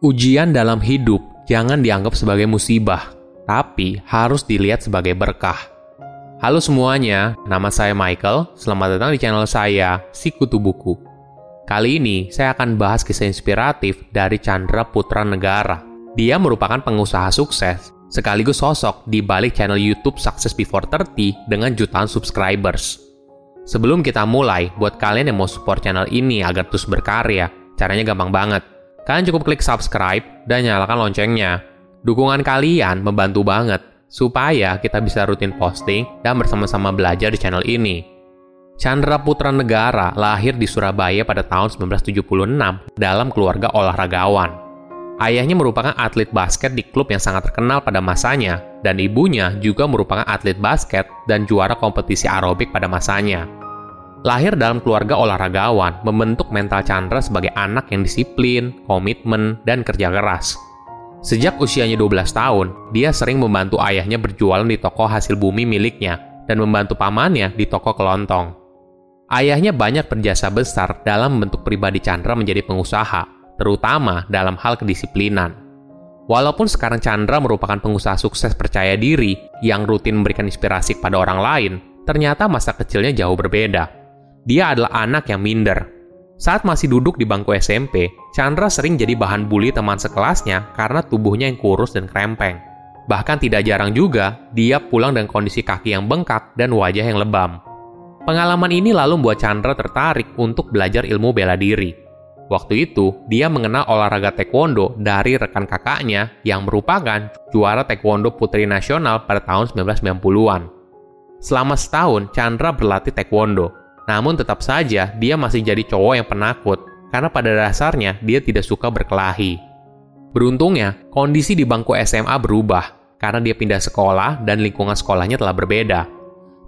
Ujian dalam hidup jangan dianggap sebagai musibah, tapi harus dilihat sebagai berkah. Halo semuanya, nama saya Michael. Selamat datang di channel saya, Sikutu Buku. Kali ini saya akan bahas kisah inspiratif dari Chandra Putra Negara. Dia merupakan pengusaha sukses, sekaligus sosok di balik channel YouTube Success Before 30 dengan jutaan subscribers. Sebelum kita mulai, buat kalian yang mau support channel ini agar terus berkarya, caranya gampang banget Kalian cukup klik subscribe dan nyalakan loncengnya. Dukungan kalian membantu banget supaya kita bisa rutin posting dan bersama-sama belajar di channel ini. Chandra Putra Negara lahir di Surabaya pada tahun 1976 dalam keluarga olahragawan. Ayahnya merupakan atlet basket di klub yang sangat terkenal pada masanya, dan ibunya juga merupakan atlet basket dan juara kompetisi aerobik pada masanya. Lahir dalam keluarga olahragawan, membentuk mental Chandra sebagai anak yang disiplin, komitmen, dan kerja keras. Sejak usianya 12 tahun, dia sering membantu ayahnya berjualan di toko hasil bumi miliknya dan membantu pamannya di toko kelontong. Ayahnya banyak berjasa besar dalam membentuk pribadi Chandra menjadi pengusaha, terutama dalam hal kedisiplinan. Walaupun sekarang Chandra merupakan pengusaha sukses percaya diri yang rutin memberikan inspirasi kepada orang lain, ternyata masa kecilnya jauh berbeda. Dia adalah anak yang minder. Saat masih duduk di bangku SMP, Chandra sering jadi bahan bully teman sekelasnya karena tubuhnya yang kurus dan krempeng. Bahkan tidak jarang juga, dia pulang dengan kondisi kaki yang bengkak dan wajah yang lebam. Pengalaman ini lalu membuat Chandra tertarik untuk belajar ilmu bela diri. Waktu itu, dia mengenal olahraga taekwondo dari rekan kakaknya yang merupakan juara taekwondo putri nasional pada tahun 1990-an. Selama setahun, Chandra berlatih taekwondo, namun tetap saja dia masih jadi cowok yang penakut karena pada dasarnya dia tidak suka berkelahi. Beruntungnya, kondisi di bangku SMA berubah karena dia pindah sekolah dan lingkungan sekolahnya telah berbeda.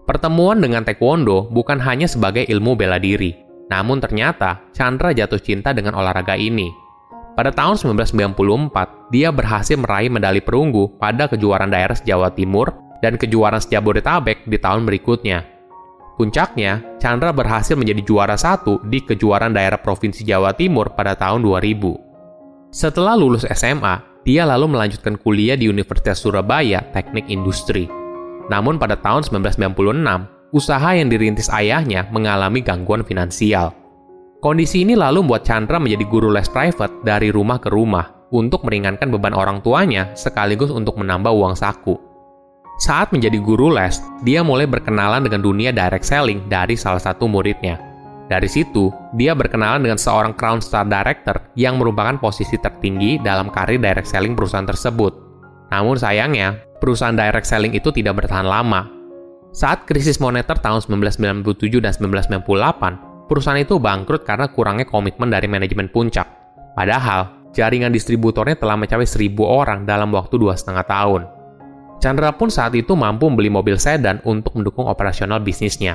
Pertemuan dengan taekwondo bukan hanya sebagai ilmu bela diri, namun ternyata Chandra jatuh cinta dengan olahraga ini. Pada tahun 1994, dia berhasil meraih medali perunggu pada kejuaraan daerah Jawa Timur dan kejuaraan Jabodetabek di tahun berikutnya. Puncaknya, Chandra berhasil menjadi juara satu di kejuaraan daerah Provinsi Jawa Timur pada tahun 2000. Setelah lulus SMA, dia lalu melanjutkan kuliah di Universitas Surabaya Teknik Industri. Namun pada tahun 1996, usaha yang dirintis ayahnya mengalami gangguan finansial. Kondisi ini lalu membuat Chandra menjadi guru les private dari rumah ke rumah untuk meringankan beban orang tuanya sekaligus untuk menambah uang saku. Saat menjadi guru les, dia mulai berkenalan dengan dunia direct selling dari salah satu muridnya. Dari situ, dia berkenalan dengan seorang Crown Star Director yang merupakan posisi tertinggi dalam karir direct selling perusahaan tersebut. Namun sayangnya, perusahaan direct selling itu tidak bertahan lama. Saat krisis moneter tahun 1997 dan 1998, perusahaan itu bangkrut karena kurangnya komitmen dari manajemen puncak. Padahal, jaringan distributornya telah mencapai 1000 orang dalam waktu dua setengah tahun. Chandra pun saat itu mampu membeli mobil sedan untuk mendukung operasional bisnisnya.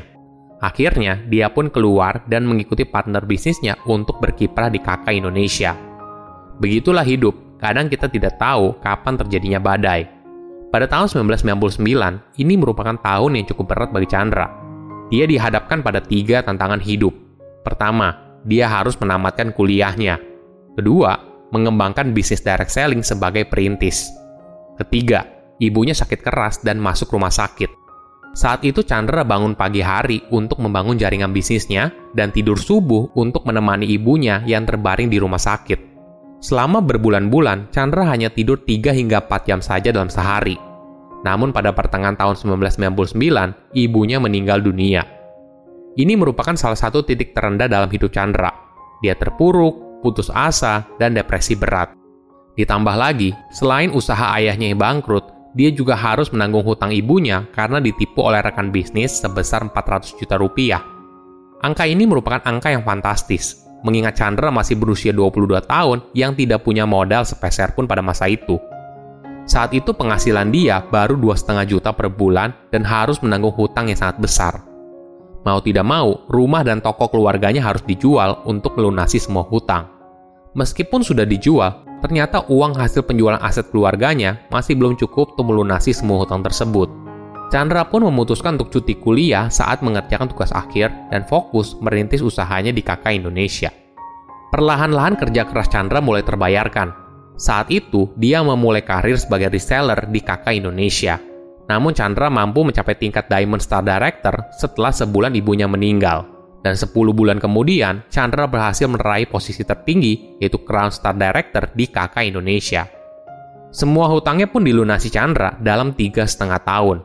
Akhirnya, dia pun keluar dan mengikuti partner bisnisnya untuk berkiprah di kakak Indonesia. Begitulah hidup, kadang kita tidak tahu kapan terjadinya badai. Pada tahun 1999, ini merupakan tahun yang cukup berat bagi Chandra. Dia dihadapkan pada tiga tantangan hidup. Pertama, dia harus menamatkan kuliahnya. Kedua, mengembangkan bisnis direct selling sebagai perintis. Ketiga, ibunya sakit keras dan masuk rumah sakit. Saat itu Chandra bangun pagi hari untuk membangun jaringan bisnisnya dan tidur subuh untuk menemani ibunya yang terbaring di rumah sakit. Selama berbulan-bulan, Chandra hanya tidur 3 hingga 4 jam saja dalam sehari. Namun pada pertengahan tahun 1999, ibunya meninggal dunia. Ini merupakan salah satu titik terendah dalam hidup Chandra. Dia terpuruk, putus asa, dan depresi berat. Ditambah lagi, selain usaha ayahnya yang bangkrut, dia juga harus menanggung hutang ibunya karena ditipu oleh rekan bisnis sebesar 400 juta rupiah. Angka ini merupakan angka yang fantastis, mengingat Chandra masih berusia 22 tahun yang tidak punya modal sepeser pun pada masa itu. Saat itu penghasilan dia baru 2,5 juta per bulan dan harus menanggung hutang yang sangat besar. Mau tidak mau, rumah dan toko keluarganya harus dijual untuk melunasi semua hutang. Meskipun sudah dijual, Ternyata uang hasil penjualan aset keluarganya masih belum cukup untuk melunasi semua hutang tersebut. Chandra pun memutuskan untuk cuti kuliah saat mengerjakan tugas akhir dan fokus merintis usahanya di kakak Indonesia. Perlahan-lahan kerja keras Chandra mulai terbayarkan. Saat itu, dia memulai karir sebagai reseller di kakak Indonesia. Namun Chandra mampu mencapai tingkat Diamond Star Director setelah sebulan ibunya meninggal. Dan 10 bulan kemudian, Chandra berhasil meraih posisi tertinggi, yaitu Crown Star Director di kakak Indonesia. Semua hutangnya pun dilunasi Chandra dalam tiga setengah tahun.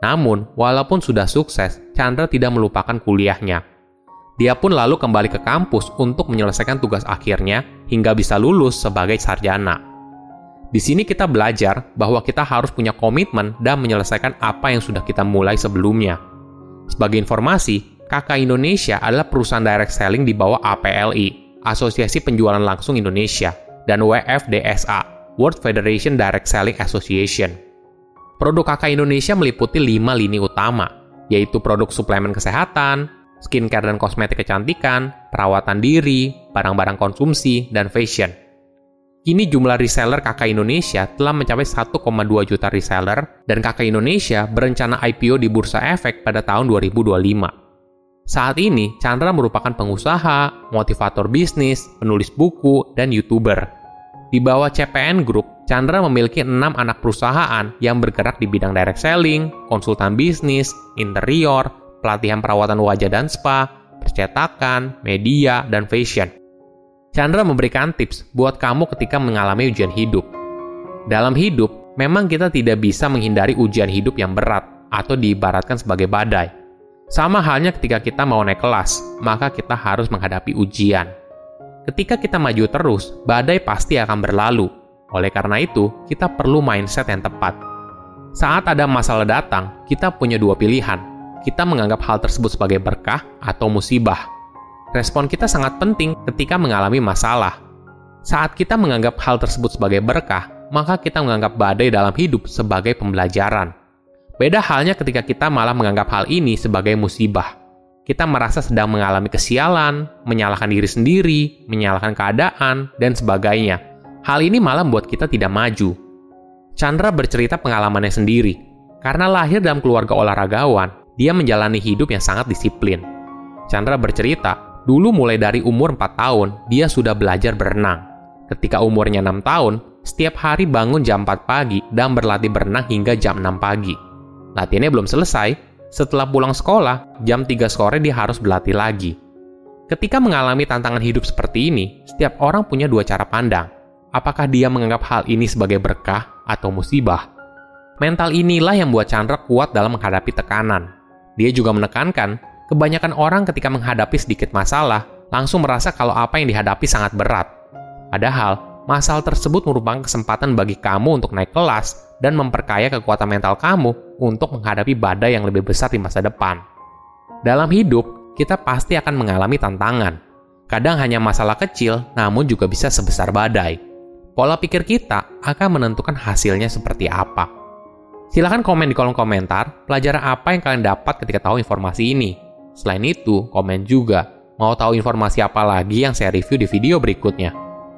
Namun, walaupun sudah sukses, Chandra tidak melupakan kuliahnya. Dia pun lalu kembali ke kampus untuk menyelesaikan tugas akhirnya hingga bisa lulus sebagai sarjana. Di sini kita belajar bahwa kita harus punya komitmen dan menyelesaikan apa yang sudah kita mulai sebelumnya. Sebagai informasi, Kakak Indonesia adalah perusahaan direct selling di bawah APLI, Asosiasi Penjualan Langsung Indonesia, dan WFDSA, World Federation Direct Selling Association. Produk Kakak Indonesia meliputi lima lini utama, yaitu produk suplemen kesehatan, skincare dan kosmetik kecantikan, perawatan diri, barang-barang konsumsi, dan fashion. Kini jumlah reseller kakak Indonesia telah mencapai 1,2 juta reseller dan kakak Indonesia berencana IPO di Bursa Efek pada tahun 2025. Saat ini, Chandra merupakan pengusaha, motivator bisnis, penulis buku, dan YouTuber. Di bawah CPN Group, Chandra memiliki enam anak perusahaan yang bergerak di bidang direct selling, konsultan bisnis, interior, pelatihan perawatan wajah dan spa, percetakan, media, dan fashion. Chandra memberikan tips buat kamu ketika mengalami ujian hidup. Dalam hidup, memang kita tidak bisa menghindari ujian hidup yang berat atau diibaratkan sebagai badai. Sama halnya ketika kita mau naik kelas, maka kita harus menghadapi ujian. Ketika kita maju terus, badai pasti akan berlalu. Oleh karena itu, kita perlu mindset yang tepat. Saat ada masalah datang, kita punya dua pilihan, kita menganggap hal tersebut sebagai berkah atau musibah. Respon kita sangat penting ketika mengalami masalah. Saat kita menganggap hal tersebut sebagai berkah, maka kita menganggap badai dalam hidup sebagai pembelajaran. Beda halnya ketika kita malah menganggap hal ini sebagai musibah. Kita merasa sedang mengalami kesialan, menyalahkan diri sendiri, menyalahkan keadaan, dan sebagainya. Hal ini malah membuat kita tidak maju. Chandra bercerita pengalamannya sendiri. Karena lahir dalam keluarga olahragawan, dia menjalani hidup yang sangat disiplin. Chandra bercerita, dulu mulai dari umur 4 tahun, dia sudah belajar berenang. Ketika umurnya 6 tahun, setiap hari bangun jam 4 pagi dan berlatih berenang hingga jam 6 pagi. Latihannya belum selesai, setelah pulang sekolah, jam 3 sore dia harus berlatih lagi. Ketika mengalami tantangan hidup seperti ini, setiap orang punya dua cara pandang. Apakah dia menganggap hal ini sebagai berkah atau musibah? Mental inilah yang membuat Chandra kuat dalam menghadapi tekanan. Dia juga menekankan, kebanyakan orang ketika menghadapi sedikit masalah, langsung merasa kalau apa yang dihadapi sangat berat. Padahal, masalah tersebut merupakan kesempatan bagi kamu untuk naik kelas dan memperkaya kekuatan mental kamu untuk menghadapi badai yang lebih besar di masa depan. Dalam hidup, kita pasti akan mengalami tantangan. Kadang hanya masalah kecil, namun juga bisa sebesar badai. Pola pikir kita akan menentukan hasilnya seperti apa. Silahkan komen di kolom komentar pelajaran apa yang kalian dapat ketika tahu informasi ini. Selain itu, komen juga mau tahu informasi apa lagi yang saya review di video berikutnya.